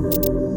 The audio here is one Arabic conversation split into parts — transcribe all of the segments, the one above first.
Thank you.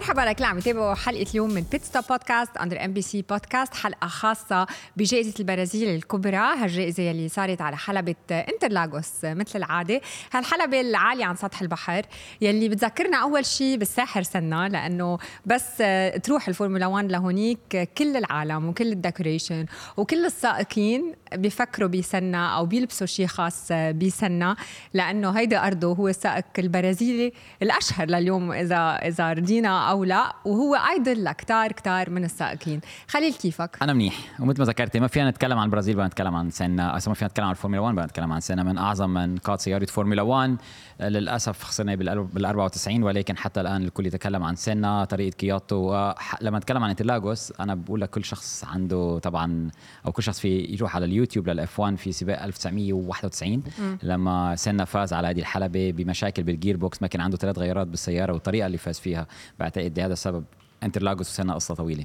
مرحبا لك عم يتابعوا حلقة اليوم من Pitstop Podcast under MBC Podcast حلقة خاصة بجائزة البرازيل الكبرى هالجائزة يلي صارت على حلبة انترلاغوس مثل العادة. هالحلبة العالية عن سطح البحر يلي بتذكرنا أول شيء بالساحر سينا لأنه بس تروح الفورمولا 1 لهونيك كل العالم وكل ال decoration وكل السائقين بيفكروا بسينا أو بيلبسوا شيء خاص بسينا لأنه هيدا أرضه هو السائق البرازيلي الأشهر لليوم إذا إذا رضينا أو لا وهو idol لكتار كتار من السائقين. خليل كيفك؟ أنا منيح. ومثل ما ذكرتي ما فينا نتكلم عن البرازيل بدنا نتكلم عن سينا ما فينا نتكلم عن الفورمولا 1 بدنا نتكلم عن سينا. من أعظم من قاد سيارة فورمولا 1 للأسف خسرنا بال 94 ولكن حتى الآن الكل يتكلم عن سينا طريقة قيادته لما نتكلم عن انترلاغوس أنا بقول لك كل شخص عنده طبعا أو كل شخص في يروح على اليوتيوب لل F1 في سباق 1991 م. لما سينا فاز على هذه الحلبة بمشاكل بال gearbox ما كان عنده ثلاث غيارات بالسيارة والطريقة اللي فاز فيها بعتقد لهذا السبب انترلاغوس وسينا قصة طويلة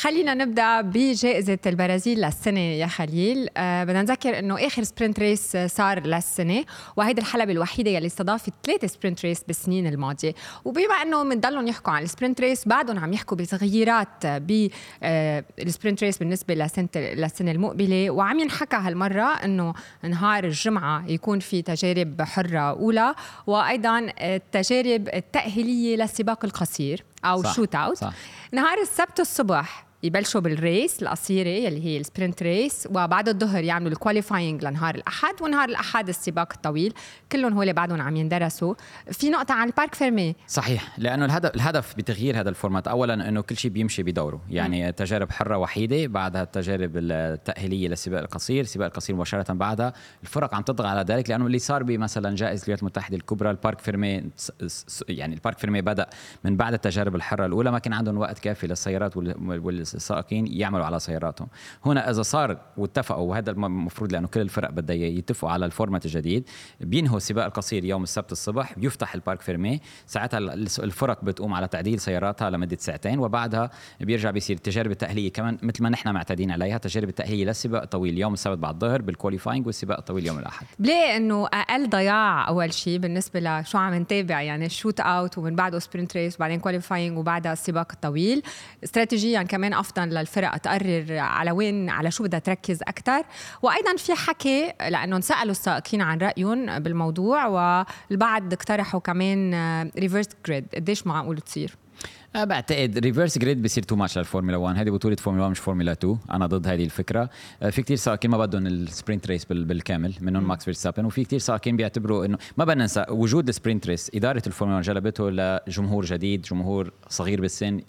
خلينا نبدأ بجائزة البرازيل للسنة يا خليل. أه بدنا نذكر إنه آخر sprint race صار للسنة وهيدي الحلبة الوحيدة يلي استضافت ثلاثة sprint race بالسنين الماضية. وبما إنه بنضلهم يحكوا عن ال sprint race بعدهم عم يحكوا بتغييرات بال sprint race بالنسبة لسنة للسنة المقبلة. وعم ينحكى هالمرة إنه نهار الجمعة يكون في تجارب حرة أولى وأيضا التجارب التأهيلية للسباق القصير. أو صح shootout صح. نهار السبت الصبح يبلشوا بال race القصيرة يلي هي ال sprint race وبعد الظهر يعملوا ال qualifying لنهار الأحد ونهار الأحد السباق الطويل كلهم هول بعدهم عم يندرسوا. في نقطة عن ال parc fermé؟ صحيح لأنه الهدف الهدف بتغيير هذا ال format. أولا أنه كل شيء بيمشي بدوره. يعني م. تجارب حرة وحيدة بعدها التجارب التأهيلية للسباق القصير السباق القصير مباشرة بعدها. الفرق عم تطغى على ذلك لأنه اللي صار بمثلا جائزة الولايات المتحدة الكبرى ال parc fermé يعني ال parc fermé بدأ من بعد التجارب الحرة الأولى ما كان عندهم وقت كافي للسيارات وال السائقين يعملوا على سياراتهم. هنا إذا صار واتفقوا وهذا المفروض لأنه كل الفرق بدها يتفقوا على ال format الجديد بينهوا السباق القصير يوم السبت الصبح بيفتح ال parc fermé. ساعتها الفرق بتقوم على تعديل سياراتها لمدة ساعتين وبعدها بيرجع بيصير التجارب التأهيلية كمان مثل ما نحن معتادين عليها تجارب التأهيلية للسباق الطويل يوم السبت بعد الظهر بال qualifying والسباق الطويل يوم الأحد. ليه إنه أقل ضياع أول شيء بالنسبة لشو عم نتابع؟ يعني ال shootout ومن بعده sprint race وبعدين qualifying وبعدها السباق الطويل. استراتيجيا كمان أفضل للفرق تقرر على وين على شو بدها تركز أكثر وأيضا في حكي لأنه سألوا السائقين عن رأيهم بالموضوع والبعض اقترحوا كمان reverse grid قديش معقول تصير؟ أه بعتقد reverse grid بصير too much للفورمولا 1 هذه بطولة فورمولا 1 مش فورمولا 2 أنا ضد هذه الفكرة. أه في كثير سائقين ما بدهم ال sprint race بالكامل منهم ماكس فيرستابن وفي كثير سائقين بيعتبروا انه ما بدنا ننسى وجود ال sprint race إدارة الفورمولا 1 جلبته لجمهور جديد جمهور صغير بالسن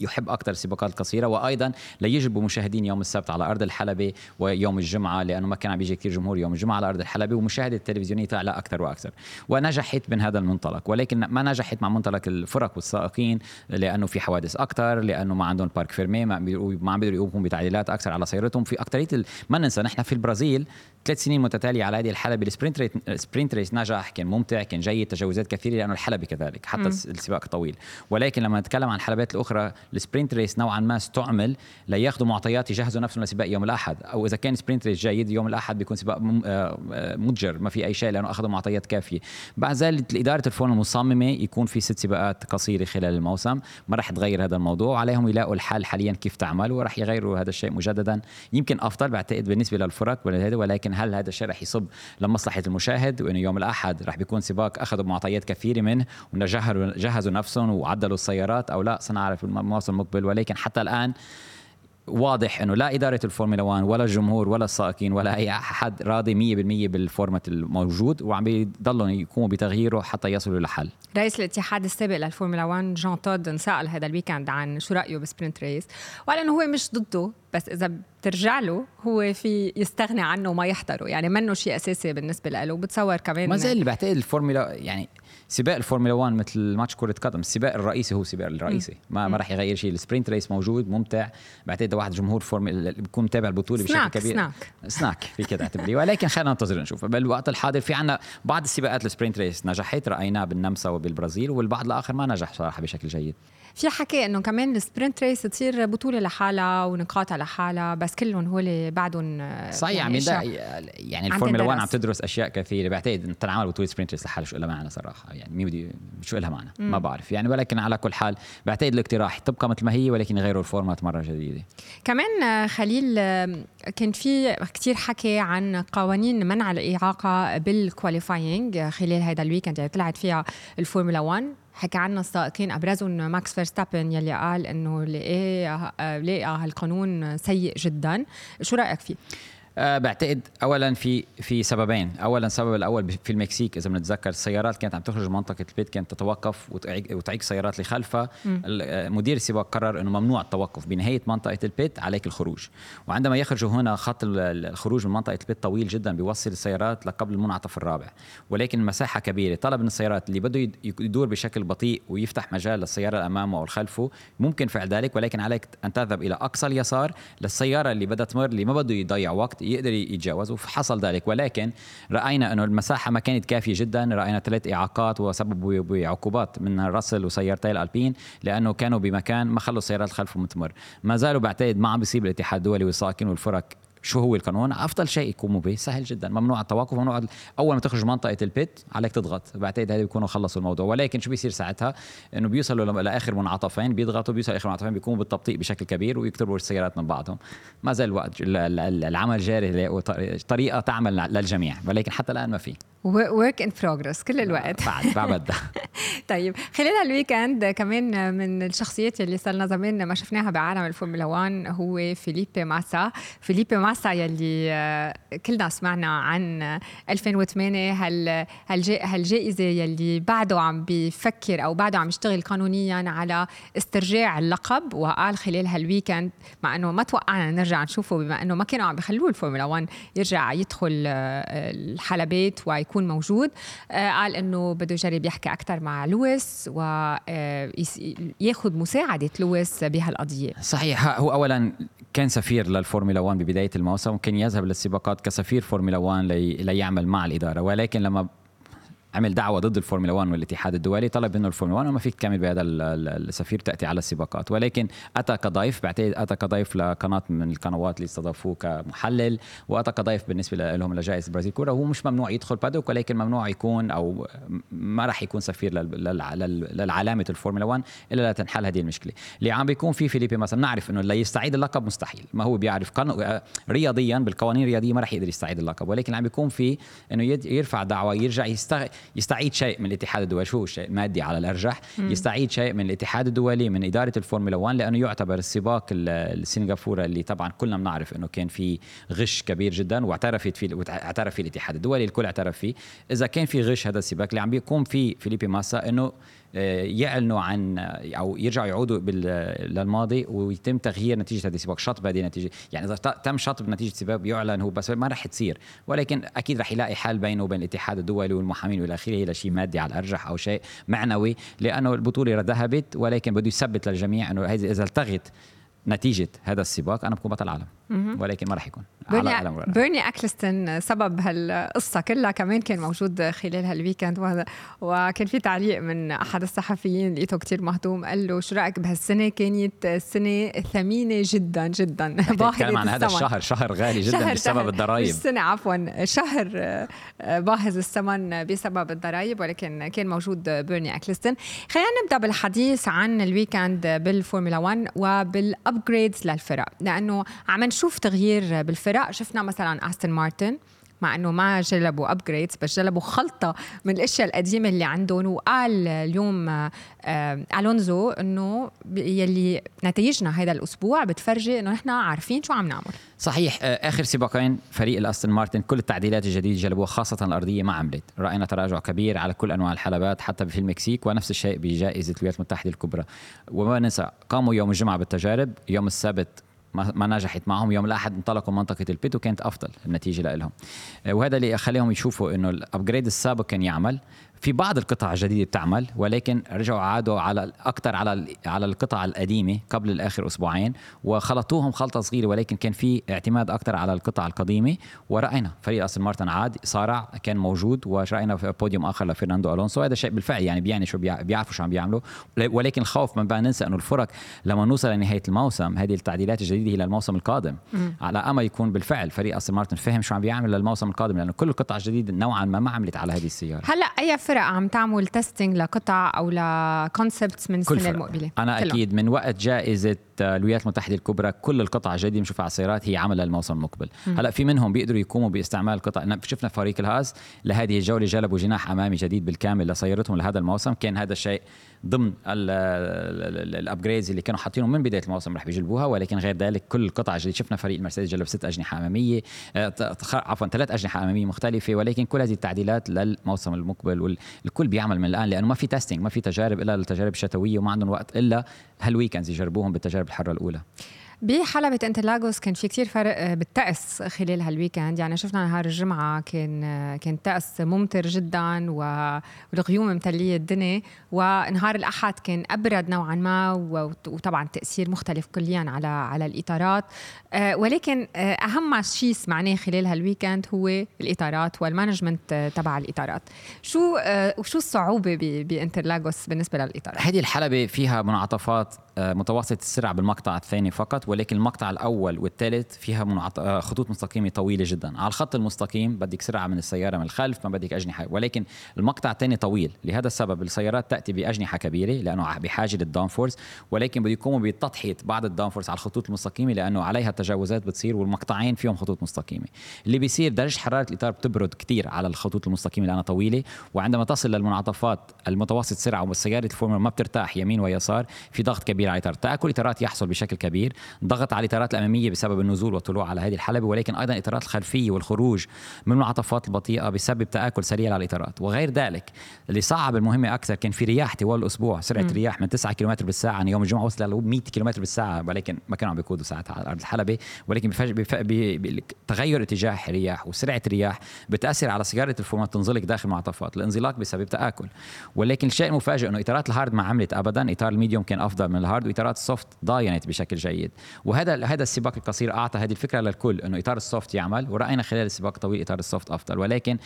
يحب أكثر السباقات القصيرة. وأيضا ليجلبوا مشاهدين يوم السبت على أرض الحلبة ويوم الجمعة لأنه ما كان عم بيجي كثير جمهور يوم الجمعة على أرض الحلبة ومشاهدة التلفزيونية تعلى أكثر وأكثر. ونجحت من هذا المنطلق. ولكن ما نجحت مع منطلق الفرق والسائقين. لأنه في حوادث أكثر لأنه ما عندهم parc fermé ما عم بيقدروا يقوموا بتعديلات أكثر على سيارتهم. في اكثريه ما ننسى نحن في البرازيل ثلاث سنين متتالية على هذه الحلبة. ال sprint race sprint race نجح كان ممتع كان جيد تجاوزات كثيرة لأنه الحلبة كذلك حتى م. السباق طويل. ولكن لما نتكلم عن الحلبات الأخرى ال sprint race نوعا ما استعمل لياخذوا معطيات يجهزوا نفسهم لسباق يوم الأحد. أو إذا كان sprint race جيد يوم الأحد بيكون سباق مضجر ما في أي شيء لأنه أخذوا معطيات كافية. بعد ذلك إدارة الفورمولا مصممه يكون في ست سباقات قصيرة خلال الموسم. ما راح تغير هذا الموضوع عليهم يلاقوا الحل حاليا كيف تعمل وراح يغيروا هذا الشيء مجددا. يمكن أفضل بعتقد بالنسبة للفرق ولكن هل هذا الشيء رح يصب لمصلحة المشاهد؟ وإنه يوم الأحد رح بيكون سباق أخذوا معطيات كثيرة منه وجهزوا نفسهم وعدلوا السيارات أو لا سنعرف الموسم المقبل. ولكن حتى الآن واضح إنه لا إدارة الفورمولا 1 ولا الجمهور ولا السائقين ولا أي أحد راضي 100% بال format الموجود وعم بيضلوا يقوموا بتغييره حتى يصلوا لحل رئيس الاتحاد السابق للفورمولا 1 جان تود انسأل هذا ال weekend عن شو رأيه ب sprint race وقال إنه هو مش ضده بس إذا بترجع له هو في يستغني عنه وما يحضره يعني منه شيء أساسي بالنسبة له وبتصور كمان ما زال بعتقد الفورمولا يعني سباق الفورمولا 1 مثل ماتش كرة قدم السباق الرئيسي هو السباق الرئيسي. ما ما راح يغير شيء ال sprint race موجود ممتع. بعتقد واحد جمهور فورمولا بيكون متابع البطولة بشكل كبير. snack snack في كده اعتبريه ولكن خلينا ننتظر نشوف بالوقت الحاضر في عنا بعض السباقات ال sprint race. نجحت رايناه بالنمسا وبالبرازيل والبعض الآخر ما نجح صراحة بشكل جيد. في حكي إنه كمان ال sprint race تصير بطولة لحالها ونقاط لحالها بس كلهم هول بعدهم صحيح يعني يعني الفورمولا 1 عم. تدرس أشياء كثيرة. بعتقد تنعمل بطولة sprint race لحالها شو لها معنى صراحة. يعني مين بدي شو لها معنى. ما بعرف. يعني ولكن على كل حال بعتقد الاقتراح تبقى مثل ما هي ولكن يغيروا ال format مرة جديدة. كمان خليل كان في كتير حكي عن قوانين منع الإعاقة بال qualifying خلال هذا ال weekend يعني طلعت فيها الفورمولا 1 حكى عنا السائقين أبرزهم ماكس فيرستابن يلي قال إنه لقى لقى هالقانون سيء جدا. شو رأيك فيه؟ أه بعتقد اولا في في سببين. اولا السبب الأول في المكسيك إذا بنتذكر السيارات كانت عم تخرج من منطقة البيت كانت تتوقف وتعيق السيارات اللي خلفها آه، مدير السباق قرر إنه ممنوع التوقف بنهاية منطقة البيت عليك الخروج. وعندما يخرجوا هنا خط ال- ال- الخروج من منطقة البيت طويل جدا بيوصل السيارات لقبل المنعطف الرابع. ولكن المساحه كبيرة. طلب من السيارات اللي بده يد- يدور بشكل بطيء ويفتح مجال للسيارة الامامه أو الخلفه ممكن فعل ذلك ولكن عليك أن تذهب إلى أقصى اليسار للسيارة اللي بدها تمر اللي ما بده يضيع وقت يقدر يتجاوز وحصل ذلك. ولكن رأينا أنه المساحة ما كانت كافية جدا. رأينا ثلاث إعاقات وسببوا بعقوبات من راسل وسيارتي الألبين لأنه كانوا بمكان ما خلوا السيارات الخلف تمر ما زالوا بعتقد ما عم بيصيب الاتحاد الدولي والسائقين والفرق شو هو القانون أفضل شيء يقوموا به سهل جدا ممنوع التوقف ممنوع أول ما تخرج منطقة البيت عليك تضغط بعتقد هذه بيكونوا خلصوا الموضوع. ولكن شو بيصير ساعتها؟ إنه بيوصلوا لآخر منعطفين بيضغطوا بيوصلوا لآخر منعطفين بيكونوا بالتبطيء بشكل كبير ويقتربوا السيارات من بعضهم. ما زال الوقت ال- ال- العمل جاري طريقة تعمل للجميع ولكن حتى الآن ما في. work in progress كل الوقت. بعد بعد بدها طيب خلال هال weekend كمان من الشخصيات اللي صرنا زمان ما شفناها بعالم الفورمولا 1 هو فيليبي ماسا. فيليبي ماسا يلي آه، كلنا سمعنا عن 2008 هال هالجا- هالجائزة يلي بعده عم بيفكر أو بعده عم يشتغل قانونيا على استرجاع اللقب. وقال خلال هال weekend مع أنه ما توقعنا نرجع نشوفه بما أنه ما كانوا عم بيخلوه الفورمولا 1 يرجع يدخل آه، الحلبات ويكون موجود. آه، قال إنه بده يجرب يحكي أكثر مع لويس وياخذ مساعدة لويس بهالقضية. صحيح. هو اولا كان سفير للفورمولا 1 ببداية الموسم وكان يذهب للسباقات كسفير فورمولا 1 لي ليعمل مع الإدارة ولكن لما عمل دعوة ضد الفورمولا 1 والاتحاد الدولي طلب منه الفورمولا 1 وما فيك تكمل بهذا ال- ال- السفير تأتي على السباقات. ولكن أتى كضيف بعتقد أتى كضيف لقناة من القنوات اللي استضافوه كمحلل وأتى كضيف بالنسبة لهم لجائزة البرازيل الكبرى. هو مش ممنوع يدخل paddock ولكن ممنوع يكون أو ما راح يكون سفير لل- لل- لل- للعلامة الفورمولا 1 إلا لتنحل هذه المشكلة. اللي عم بيكون في فيليبي مثلا نعرف إنه اللي يستعيد اللقب مستحيل. ما هو بيعرف قانون رياضيا بالقوانين الرياضية ما راح يقدر يستعيد اللقب. ولكن عم بيكون في إنه يرفع دعوة يرجع يستغ... يستعيد شيء من الاتحاد الدولي شو هو الشيء؟ مادي على الأرجح. يستعيد شيء من الاتحاد الدولي من إدارة الفورمولا 1 لأنه يعتبر السباق ال- السنغافورة اللي طبعا كلنا بنعرف إنه كان في غش كبير جدا واعترفت فيه واعترف فيه الاتحاد الدولي الكل اعترف فيه. إذا كان في غش هذا السباق اللي عم بيقوم فيه فيليبي ماسا إنه يعلنوا عن أو يرجعوا يعودوا للماضي ويتم تغيير نتيجة هذا السباق شطب هذه النتيجة. يعني إذا تم شطب نتيجة سباق بيعلن هو بس ما راح تصير. ولكن أكيد راح يلاقي حل بينه وبين الاتحاد الدولي والمحامين والى آخره لشيء مادي على الأرجح أو شيء معنوي لأنه البطولة ذهبت ولكن بده يثبت للجميع إنه اذا التغت نتيجة هذا السباق أنا بكون بطل عالم ولكن ما راح يكون. على بيرني. بيرني اكلستون سبب هالقصة كلها كمان كان موجود خلال هال weekend وهذا وكان في تعليق من أحد الصحفيين لقيته كتير مهضوم قال له شو رأيك بهالسنة؟ كانت سنة ثمينة جدا جدا. بتتكلم عن هذا الشهر شهر غالي جدا شهر بسبب شهر. الضرائب. سنة عفوا. شهر آه، باهظ الثمن بسبب الضرائب ولكن كان موجود بيرني اكلستون خلينا نبدأ بالحديث عن الويكند بالفورمولا 1 وبال upgrades للفرق لأنه عم نشوف تغيير بالفرق. شفنا مثلا استون مارتن مع إنه ما جلبوا upgrades بس جلبوا خلطة من الأشياء القديمة اللي عندهم. وقال اليوم آه، ألونزو إنه يلي نتائجنا هذا الأسبوع بتفرجي إنه نحن عارفين شو عم نعمل. صحيح آه، آخر سباقين فريق الأستون مارتن كل التعديلات الجديدة جلبوها خاصة الأرضية ما عملت رأينا تراجع كبير على كل أنواع الحلبات حتى في المكسيك ونفس الشيء بجائزة الولايات المتحدة الكبرى. وما ننسى قاموا يوم الجمعة بالتجارب يوم السبت ما نجحت معهم. يوم الأحد انطلقوا منطقة ال pit وكانت أفضل النتيجة لهم وهذا اللي خليهم يشوفوا إنه ال upgrade السابق كان يعمل. في بعض القطع الجديدة بتعمل ولكن رجعوا عادوا على أكثر على على القطع القديمة قبل الآخر أسبوعين وخلطوهم خلطة صغيرة ولكن كان في اعتماد أكثر على القطع القديمة. ورأينا فريق أستون مارتن عاد صارع كان موجود ورأينا في بوديوم آخر لفرناندو ألونسو. هذا شيء بالفعل يعني بيعني شو بيعرفوا شو عم بيعملوا. ولكن الخوف ما بقى ننسى إنه الفرق لما نوصل لنهاية الموسم هذه التعديلات الجديدة هي للموسم القادم. مم. على امل يكون بالفعل فريق أستون مارتن فهم شو عم بيعمل للموسم القادم لأنه كل القطع الجديدة نوعا ما ما عملت على هذه السيارة. هلأ اي فرق عم تعمل testing لقطع أو ل concepts من السنة المقبلة. أنا كلهم. أكيد من وقت جائزة الولايات المتحدة الكبرى كل القطع الجديده بنشوفها على السيارات هي عمل للموسم المقبل. هلأ في منهم بيقدروا يقوموا باستعمال القطع. شفنا فريق الهاز لهذه الجولة جلبوا جناح أمامي جديد بالكامل لسيارتهم لهذا الموسم. كان هذا الشيء ضمن ال upgrades اللي كانوا حاطينهم من بداية الموسم رح بيجلبوها ولكن غير ذلك كل القطع اللي شفنا فريق المرسيدس جلب ست أجنحة أمامية آه، عفوا ثلاث أجنحة أمامية مختلفة ولكن كل هذه التعديلات للموسم المقبل والكل بيعمل من الآن لأنه ما في testing ما في تجارب إلا التجارب الشتويه وما عندهم وقت إلا هال weekends يجربوهم بالتجارب الحرة الأولى. بحلبة انترلاغوس كان في كتير فرق آه، بالطقس خلال هال weekend يعني شفنا نهار الجمعة كان آه، كان طقس ممطر جدا والغيوم متلية الدنيا. ونهار الأحد كان أبرد نوعا ما وطبعا تأثير مختلف كليا على على الإطارات. ولكن أهم شيء سمعناه خلال هال weekend هو الإطارات وال management تبع الإطارات شو وشو الصعوبة بإنترلاغوس بالنسبة للإطارات؟ هذه الحلبة فيها منعطفات متوسط السرعة بالمقطع الثاني فقط ولكن المقطع الأول والثالث فيها. آه، خطوط مستقيمة طويلة جدا على الخط المستقيم بدك سرعة من السيارة من الخلف ما بدك أجنحة ولكن المقطع الثاني طويل لهذا السبب السيارات تأتي بأجنحة كبيرة لأنه بحاجة لل downforce ولكن بده يقوموا بتضحية بعض ال downforce على الخطوط المستقيمة لأنه عليها تجاوزات بتصير والمقطعين فيهم خطوط مستقيمة. اللي بيصير درجة حرارة الإطار بتبرد كثير على الخطوط المستقيمة لأنها طويلة وعندما تصل للمنعطفات المتوسط سرعة والسياره الفورمولا ما بترتاح يمين ويسار في ضغط كبير على الاطار تآكل إطارات يحصل بشكل كبير. ضغط على الإطارات الأمامية بسبب النزول والطلوع على هذه الحلبة ولكن أيضا الاطارات الخلفية والخروج من المنعطفات البطيئة بسبب تآكل سريع على الاطارات وغير ذلك اللي صعب المهمه أكثر كان في رياح طوال الأسبوع. سرعة م. رياح من 9 كم بالساعة يعني يوم الجمعة وصل ل 100 كم بالساعة ولكن ما كانوا عم بيقودوا ساعتها على أرض الحلبة. ولكن تغير اتجاه الرياح وسرعة الرياح بتأثر على سيارة الفورمولا تنزلق داخل المنعطفات الانزلاق بسبب تآكل. ولكن الشيء المفاجئ إنه إطارات ال hard ما عملت ابدا إطار ال medium كان أفضل من ال hard وإطارات ال soft ضاينت بشكل جيد. وهذا هذا السباق القصير أعطى هذه الفكرة للكل إنه إطار ال soft يعمل ورأينا خلال السباق الطويل إطار ال soft أفضل. ولكن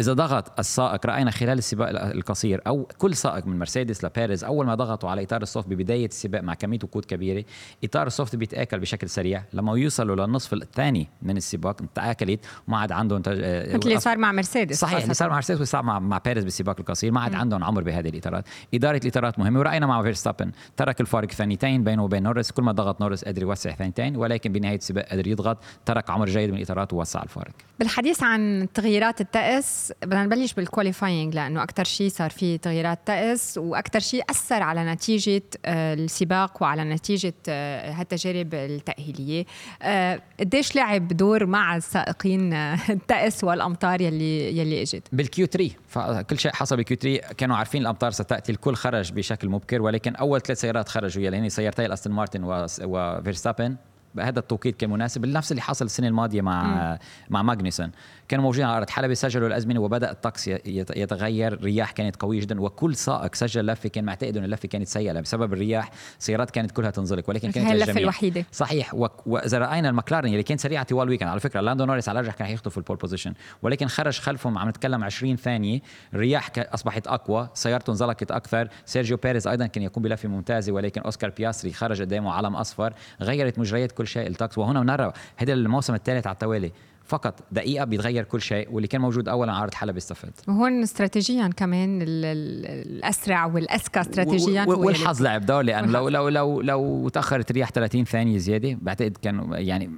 إذا ضغط السائق رأينا خلال السباق القصير أو كل سائق من مرسيدس لبيريز أول ما ضغطوا على إطار ال soft ببداية السباق مع كمية وقود كبيرة إطار ال soft بيتآكل بشكل سريع. لما يوصلوا للنصف الثاني من السباق تآكلت وما عاد عندهم تج... مثل اللي صار مع مرسيدس صحيح اللي صار مع مرسيدس وصار مع مع بيريز بالسباق القصير. ما عاد عندهم عمر بهذه الإطارات. إدارة الإطارات مهمة ورأينا مع فيرستابن. ترك الفارق ثانيتين بينه وبين نورس كل ما ضغط نورس قدر يوسع ثانيتين ولكن بنهاية السباق قدر يضغط. ترك عمر جيد من الإطارات ووسع الفارق. بالحديث عن تغييرات الطقس بدنا نبلش بال qualifying لأنه أكثر شيء صار في تغييرات طقس وأكثر شيء أثر على نتيجة آه، السباق وعلى نتيجة آه، هالتجارب التأهيلية. آه، قديش لعب دور مع السائقين الطقس والأمطار يلي يلي إجت؟ بال Q 3 فكل شيء حصل بال Q 3 كانوا عارفين الأمطار ستأتي الكل خرج بشكل مبكر ولكن أول ثلاث سيارات خرجوا يلي هن سيارتي الأستون مارتن وفيرستابن هذا التوقيت كان مناسب نفس اللي حصل السنة الماضية مع م. مع ماجنوسن. كانوا موجودين على ارض حلبة سجلوا الازمنه وبدأ الطقس يتغير. الرياح كانت قوية جدا وكل سائق سجل لفة كان معتقد إنه اللفة كانت سيئة بسبب الرياح. السيارات كانت كلها تنزلق ولكن كانت اللفة الوحيدة. صحيح. وإذا رأينا المكلارن اللي كان سريعة طوال ال weekend على فكرة لاندو نوريس على الارجح كان حيخطف ال pole position ولكن خرج خلفهم عم نتكلم 20 ثانية الرياح أصبحت أقوى سيارته انزلقت أكثر. سيرجيو بيريز أيضا كان يقوم بلفة ممتازة ولكن أوسكار بياستري خرج قدامه علم أصفر غيرت مجريات كل شيء الطقس وهنا نرى هذا الموسم الثالث على التوالي. فقط دقيقة بيتغير كل شيء واللي كان موجود اولا عارض حلب بيستفاد وهون استراتيجيا كمان الأسرع والأذكى استراتيجيا والحظ لعب دور لأنه لو لو لو لو تأخرت الرياح 30 ثانية زيادة بعتقد كانوا يعني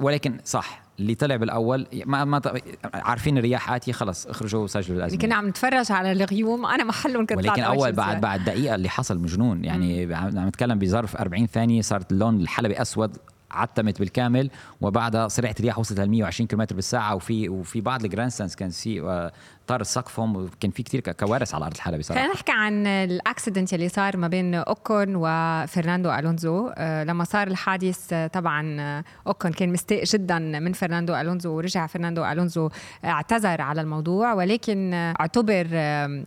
ولكن صح اللي طلع بالأول ما ما عارفين الرياح آتية خلص اخرجوا وسجلوا الأزمة. كنا عم نتفرج على الغيوم أنا محلهم كنت ولكن أول بعد بعد دقيقة اللي حصل مجنون يعني عم نتكلم بظرف 40 ثانية صارت لون الحلبة أسود عتمت بالكامل وبعدها سرعه الرياح وصلت ل 120 كم بالساعة وفي وفي بعض ال grandstands كان في آه، طار سقفهم وكان في كثير كوارث على أرض الحلبة صراحة خلينا نحكي عن ال accident اللي صار ما بين اوكون وفرناندو ألونزو. آه، لما صار الحادث آه، طبعا اوكون كان مستاء جدا من فرناندو ألونزو ورجع فرناندو ألونزو اعتذر على الموضوع ولكن اعتبر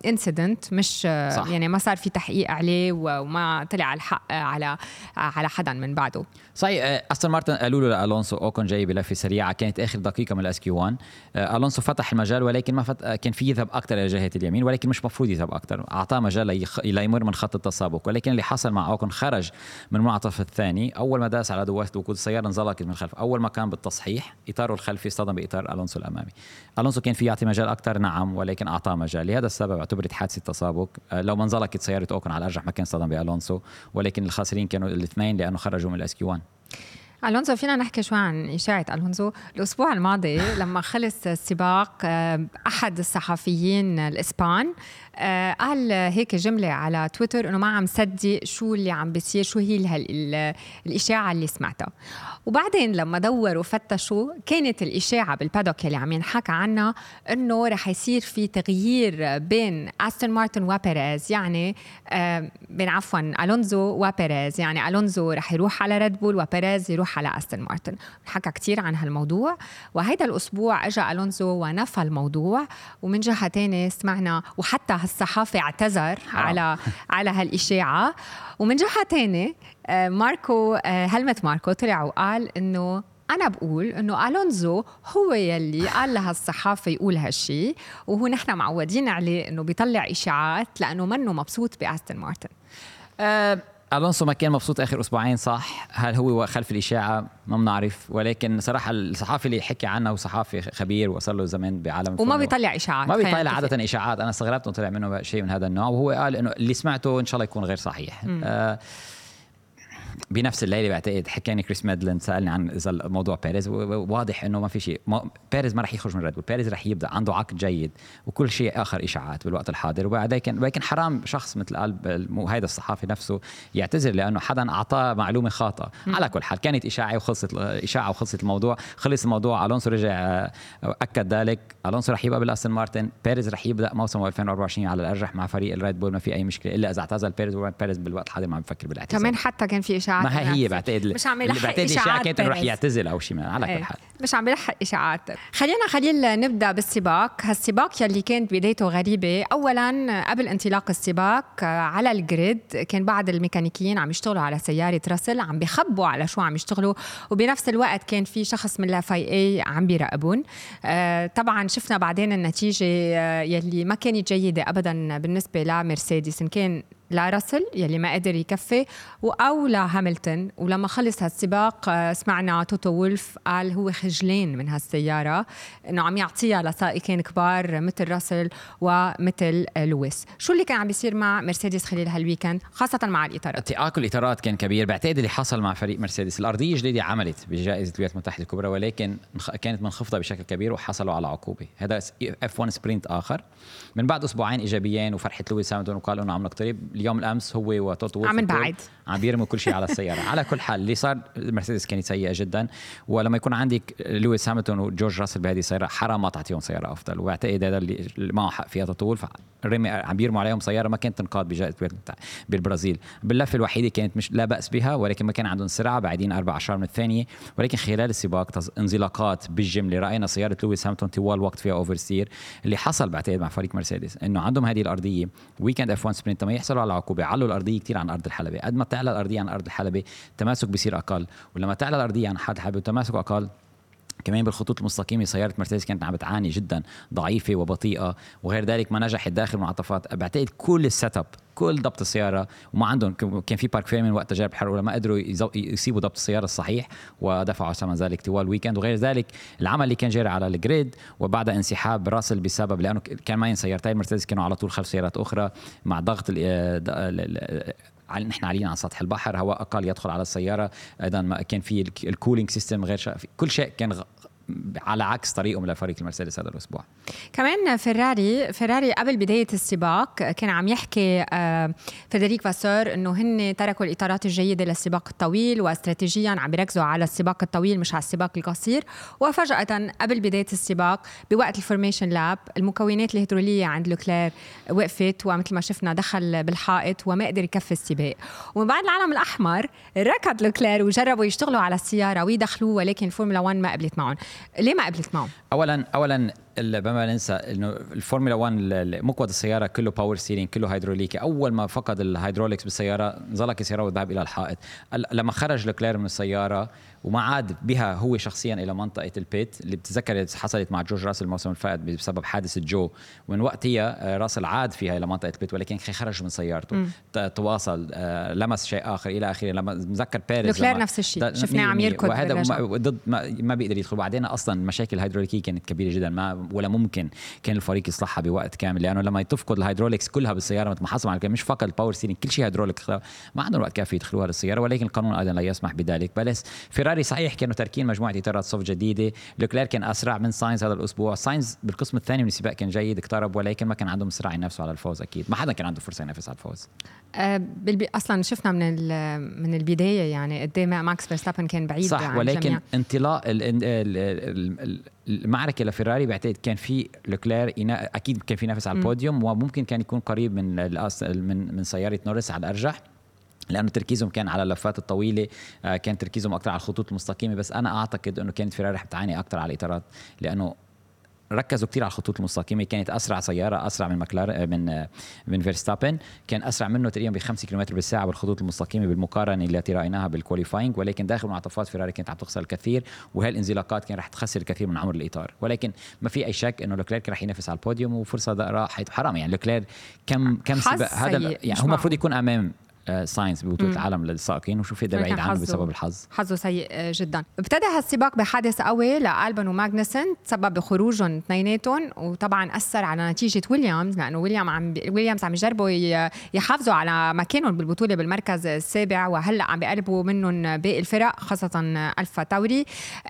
incident مش صح. يعني ما صار في تحقيق عليه وما طلع الحق على على حدا من بعده. صحيح أستون مارتن قالوا له لالونسو اوكون جاي بلفة سريعة كانت آخر دقيقة من ال SQ 1 الونسو فتح المجال ولكن ما فت... كان في يذهب أكثر إلى جهة اليمين ولكن مش مفروض يذهب أكثر أعطاه مجال. ليمر من خط التسابق. ولكن اللي حصل مع اوكون خرج من المنعطف الثاني. أول ما داس على دواسه وقود السيارة انزلقت من الخلف أول ما كان بالتصحيح إطاره الخلفي اصطدم بإطار ألونسو الأمامي. ألونسو كان في يعطي مجال أكثر نعم ولكن أعطاه مجال. لهذا السبب اعتبرت حادثة تسابق آه، لو ما انزلقت سيارة اوكون على الارجح ما كان اصطدم بألونسو ولكن الخاسرين كانوا الاثنين لأنه خرجوا من ال SQ 1 ألونزو فينا نحكي شوي عن إشاعة ألونزو. الأسبوع الماضي لما خلص السباق آه، أحد الصحفيين الإسبان قال هيك جملة على تويتر إنه ما عم صدق شو اللي عم بيصير شو هي الإشاعة اللي سمعتها. وبعدين لما دوروا وفتشوا كانت الإشاعة بال paddock اللي عم ينحكى عنها إنه رح يصير في تغيير بين استون مارتن وبيريز يعني آه، بين عفوا الونزو وبيريز يعني الونزو رح يروح على ريد بول وبيريز يروح على استون مارتن حكى كثير عن هالموضوع. وهيدا الأسبوع اجى الونزو ونفى الموضوع. ومن جهة ثانية سمعنا وحتى الصحافي اعتذر على على هالإشاعة. ومن جهة ثانية آه، ماركو آه، هلمت ماركو طلع وقال إنه أنا بقول إنه ألونزو هو يلي قال لها الصحافه يقول هالشيء وهو نحن معودين عليه إنه بيطلع إشاعات لأنه منه مبسوط بأستون مارتن. أه ألونسو ما كان مبسوط آخر أسبوعين صح؟ هل هو خلف الإشاعة؟ ما بنعرف. ولكن صراحة الصحافي اللي حكي عنه صحافي خبير وصل له زمان بعالم وما بيطلع إشاعات ما بيطلع عادة إشاعات. أنا استغربت إنه طلع منه شيء من هذا النوع. وهو قال إنه اللي سمعته إن شاء الله يكون غير صحيح. آه بنفس الليلة بعتقد حكاني كريس ميدلين سألني عن إذا الموضوع بيريز واضح إنه ما في شيء. بيريز ما راح يخرج من ريد بول بيريز راح يبقى. عنده عقد جيد وكل شيء آخر إشاعات بالوقت الحاضر. ولكن ولكن حرام شخص مثل قلب هذا الصحافي نفسه يعتذر لأنه حدا أعطاه معلومة خاطئة. على كل حال كانت إشاعة وخلصت إشاعة وخلصت الموضوع. خلص الموضوع. ألونسو رجع آه، أكد ذلك. ألونسو راح يبقى بالأستون مارتن. بيريز راح يبدأ موسم 2024 على الأرجح مع فريق الريد بول ما في أي مشكلة إلا إذا اعتزل بيريز بيريز بالوقت الحاضر ما عم بفكر بالإعتزال. كمان حتى كان في إشاعات ما هي بعتقد مش عم يلحق بعتقد إشاعات كانت رح يعتزل أو شيء على كل إيه. حال مش عم يلحق إشاعات. خلينا خليل نبدأ بالسباق. هالسباق يلي كانت بدايته غريبة. اولا قبل انطلاق السباق على ال grid كان بعض الميكانيكيين عم يشتغلوا على سيارة راسل عم بيخبوا على شو عم يشتغلوا وبنفس الوقت كان في شخص من ال FIA عم بيراقبون. آه، طبعا شفنا بعدين النتيجة آه، يلي ما كانت جيدة ابدا بالنسبة لمرسيدس. إن كان لراسل يلي ما قدر يكفي أو لهاملتون ولما خلص هالسباق آه، سمعنا توتو وولف قال هو خجلان من هالسيارة إنه عم يعطيها لسائقين كبار مثل راسل ومثل لويس. شو اللي كان عم بيصير مع مرسيدس خلال هال weekend خاصة مع الإطارات؟ تآكل الإطارات كان كبير. بعتقد اللي حصل مع فريق مرسيدس الأرضية الجديده عملت بجائزة الولايات المتحدة الكبرى ولكن كانت منخفضة بشكل كبير وحصلوا على عقوبة. هذا F1 sprint آخر. من بعد أسبوعين إيجابيين وفرحة لويس هاملتون وقال إنه عم نقترب. اليوم الأمس هو وتوتو عم بعد عم بيرموا كل شيء على السيارة. على كل حال اللي صار مرسيدس كانت سيئة جدا. ولما يكون عندك لويس هاملتون وجورج راسل بهذه السيارة حرام ما تعطيهم سيارة أفضل. وبعتقد هذا اللي معه حق فيها توتو فرمي عم بيرموا عليهم سيارة ما كانت تنقاد بجائزة بالبرازيل. باللفة الوحيدة كانت مش لا بأس بها ولكن ما كان عندهم سرعة بعدين أربع أعشار من الثانية. ولكن خلال السباق انزلاقات بالجمله راينا سيارة لويس هاملتون طوال وقت فيها oversteer اللي حصل بعتقد مع فريق مرسيدس إنه عندهم هذه الأرضية. weekend F1 sprint ما يحصلوا على عقوبة. علوا الأرضية كثير عن أرض الحلبة. قد ما تعلى الأرضية عن أرض الحلبة التماسك بيصير أقل. ولما تعلى الأرضية عن حد الحلبه التماسك أقل كمان بالخطوط المستقيمة سيارة مرسيدس كانت عم بتعاني جدا ضعيفة وبطيئة وغير ذلك ما نجحت داخل المنعطفات. بعتقد كل ال setup كل ضبط السيارة وما عندهم كان في parc fermé وقت تجارب الحرة ما قدروا يصيبوا ضبط السيارة الصحيح ودفعوا ثمن ذلك طوال ال weekend وغير ذلك العمل اللي كان جاري على ال grid وبعدها انسحاب راسل بسبب لأنه كان معين سيارتين مرسيدس كانوا على طول خلف سيارات أخرى مع ضغط نحن عاليين على سطح البحر هواء أقل يدخل على السيارة. أيضا كان في ال cooling system غير شا... كل شيء كان على عكس طريقهم لفريق المرسيدس هذا الأسبوع. كمان فيراري فيراري قبل بداية السباق كان عم يحكي آه، فريدريك فاسور إنه هن تركوا الإطارات الجيدة للسباق الطويل واستراتيجيا عم بيركزوا على السباق الطويل مش على السباق القصير. وفجأة قبل بداية السباق بوقت ال formation lap المكونات الهيدرولية عند لوكلير وقفت ومثل ما شفنا دخل بالحائط وما قدر يكفي السباق. ومن بعد العلم الأحمر ركض لوكلير وجربوا يشتغلوا على السيارة ويدخلوه ولكن الفورمولا 1 ما قبلت معهم. ليه ما قبلت معهم اولا اولا ما ننسى إنه الفورمولا 1 مقود السيارة كله power steering كله هيدروليكي أول ما فقد ال hydraulics بالسيارة انزلق السياره وذهب إلى الحائط. لما خرج لوكلير من السيارة وما عاد بها هو شخصيا إلى منطقة ال pit اللي بتتذكر حصلت مع جورج راسل الموسم الفائت بسبب حادثة جو. ومن وقتها آه، راسل عاد فيها إلى منطقة ال pit ولكن خرج من سيارته. تواصل آه، لمس شيء آخر إلى آخره. لما مذكر بيريز لوكلير نفس الشيء. شفناه عم يركض وهذا ضد ما, ما بيقدر يدخل. بعدين أصلا المشاكل الهيدروليكية كانت كبيرة جدا. ما ولا ممكن كان الفريق يصلحها بوقت كامل. لأنه لما تفقد ال hydraulics كلها بالسيارة مثل ما حصل مع مش فقط ال power steering كل شيء هيدروليك. ما عندهم وقت كافي يدخلوها للسيارة ولكن القانون أيضا لا يسمح بذلك. بس فيراري صحيح كانوا تاركين مجموعة إطارات soft جديدة. لوكلير كان أسرع من ساينز هذا الأسبوع. ساينز بالقسم الثاني من السباق كان جيد اقترب ولكن ما كان عندهم سرعه ينافسوا على الفوز أكيد. ما حدا كان عنده فرصة ينافس على الفوز. أه أصلا شفنا من من البداية يعني قد إيه ماكس فيرستابن كان بعيد صح عن ولكن الجميع. انطلاق المعركة لفيراري بعتقد كان في لوكلير أكيد كان في نافس على البوديوم وممكن كان يكون قريب من من من سيارة نورس على الأرجح. لأنه تركيزهم كان على اللفات الطويلة آه، كان تركيزهم أكثر على الخطوط المستقيمة. بس أنا أعتقد إنه كانت فيراري رح تعاني أكثر على الإطارات لأنه ركزوا كثير على الخطوط المستقيمة. كانت أسرع سيارة أسرع من مكلار من من فيرستابن. كان أسرع منه تقريبا ب 5 كم بالساعة بالخطوط المستقيمة بالمقارنة التي رايناها بال qualifying ولكن داخل منعطفات فيراري كانت عم تخسر الكثير وهالانزلاقات كان رح تخسر الكثير من عمر الإطار. ولكن ما في أي شك إنه لوكلير رح ينافس على البوديوم وفرصة راحت. حرام يعني لوكلير كم كم سباق هذا يعني هو المفروض يكون أمام ساينس ببطوله العالم للسائقين وشوف إذا بعيد عنه بسبب الحظ. حظه سيء آه، جدا. ابتدى هالسباق بحادث قوي لألبن وماغنسون تسبب بخروجهم اثنيناتهم وطبعا أثر على نتيجة ويليامز لأنه ويليام عم. ويليامز عم يجربوا يحافظوا على مكانهم بالبطولة بالمركز السابع وهلأ عم بيقربوا منهم باقي الفرق خاصة ألفا تاوري.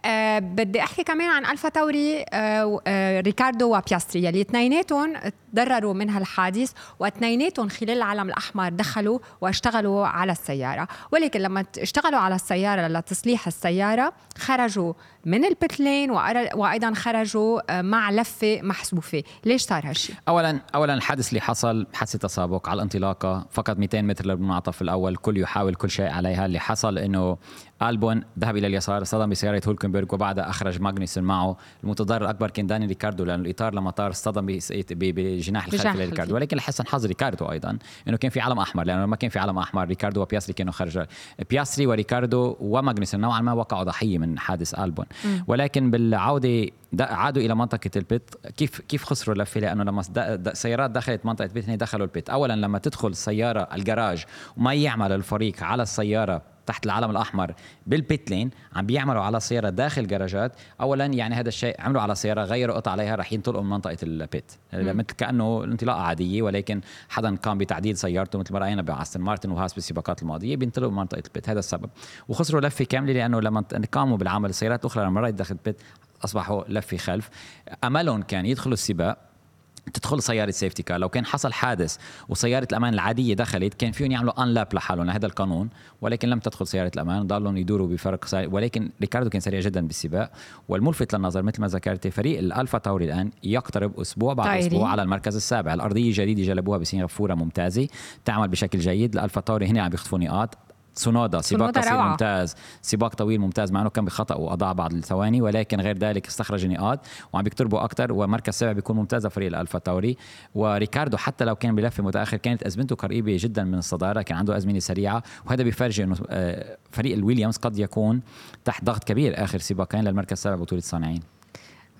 أه بدي أحكي كمان عن ألفا تاوري أه أه ريكاردو وبياستري يلي اثنيناتهم تضرروا من هالحادث واثنيناتهم خلال العلم الأحمر دخلوا واشتغلوا على السيارة. ولكن لما اشتغلوا على السيارة لتصليح السيارة خرجوا من ال pit lane وأيضا خرجوا آه، مع لفة محذوفه ليش صار هالشيء اولا اولا الحادث اللي حصل حادث تسابق على الانطلاقة. فقط 200 متر للمنعطف الأول كل يحاول كل شيء عليها. اللي حصل إنه ألبون ذهب إلى اليسار اصطدم بسيارة هولكنبرغ وبعدها أخرج ماغنيسون معه. المتضرر الاكبر كان داني ريكاردو لأنه الإطار لما طار اصطدم بجناح الخلفي لريكاردو ولكن لحسن حظ ريكاردو أيضا إنه كان في علم أحمر لأنه ما كان في علم أحمر. ريكاردو وبياستري كانوا خرج بياستري وريكاردو وماغنيسون نوعا ما وقعوا ضحية من حادث ألبون. ولكن بالعودة عادوا إلى منطقة البيت. كيف كيف خسروا لفة؟ لأنه لما سيارات دخلت منطقة البيت دخلوا البيت. اولا لما تدخل السياره الجراج وما يعمل الفريق على السيارة تحت العلم الأحمر بالبيت لين عم بيعملوا على سيارة داخل جراجات. اولا يعني هذا الشيء عملوا على سيارة غيروا قطع عليها راح ينطلقوا من منطقة البيت. مثل كأنه انطلاقة عادية ولكن حدا قام بتعديل سيارته مثل ما رأينا باستن مارتن وهاس بالسباقات الماضية بينطلقوا من منطقة البيت. هذا السبب. وخسروا لفة كاملة لأنه لما قاموا بالعمل السيارات الأخرى لما مرت داخل ال pit أصبحوا لفة خلف. أملهم كان يدخلوا السباق تدخل سيارة safety car لو كان حصل حادث وسيارة الأمان العادية دخلت كان فيهم يعملوا unlap لحالهم. هذا القانون ولكن لم تدخل سيارة الأمان. ضلوا يدوروا بفرق سريع ولكن ريكاردو كان سريع جدا بالسباق. والملفت للنظر مثل ما ذكرتي فريق الألفا تاوري الآن يقترب أسبوع بعد طيري. أسبوع على المركز السابع. الأرضية الجديدة جلبوها بسنغافورة ممتازة تعمل بشكل جيد. الألفا تاوري هنا عم يخطفوا نقاط. سونودا سباق قصير ممتاز. سباق طويل ممتاز. مع إنه كان بخطأ وأضاع بعض الثواني ولكن غير ذلك استخرج نقاط وعم بيقتربوا أكثر ومركز سابع بيكون ممتاز فريق الألفا تاوري. وريكاردو حتى لو كان بلفه متأخر كانت ازمنته قريبة جدا من الصدارة كان عنده ازمنه سريعة وهذا بيفرجي إنه آه، فريق الويليامز قد يكون تحت ضغط كبير آخر سباقين للمركز السابع بطولة الصانعين.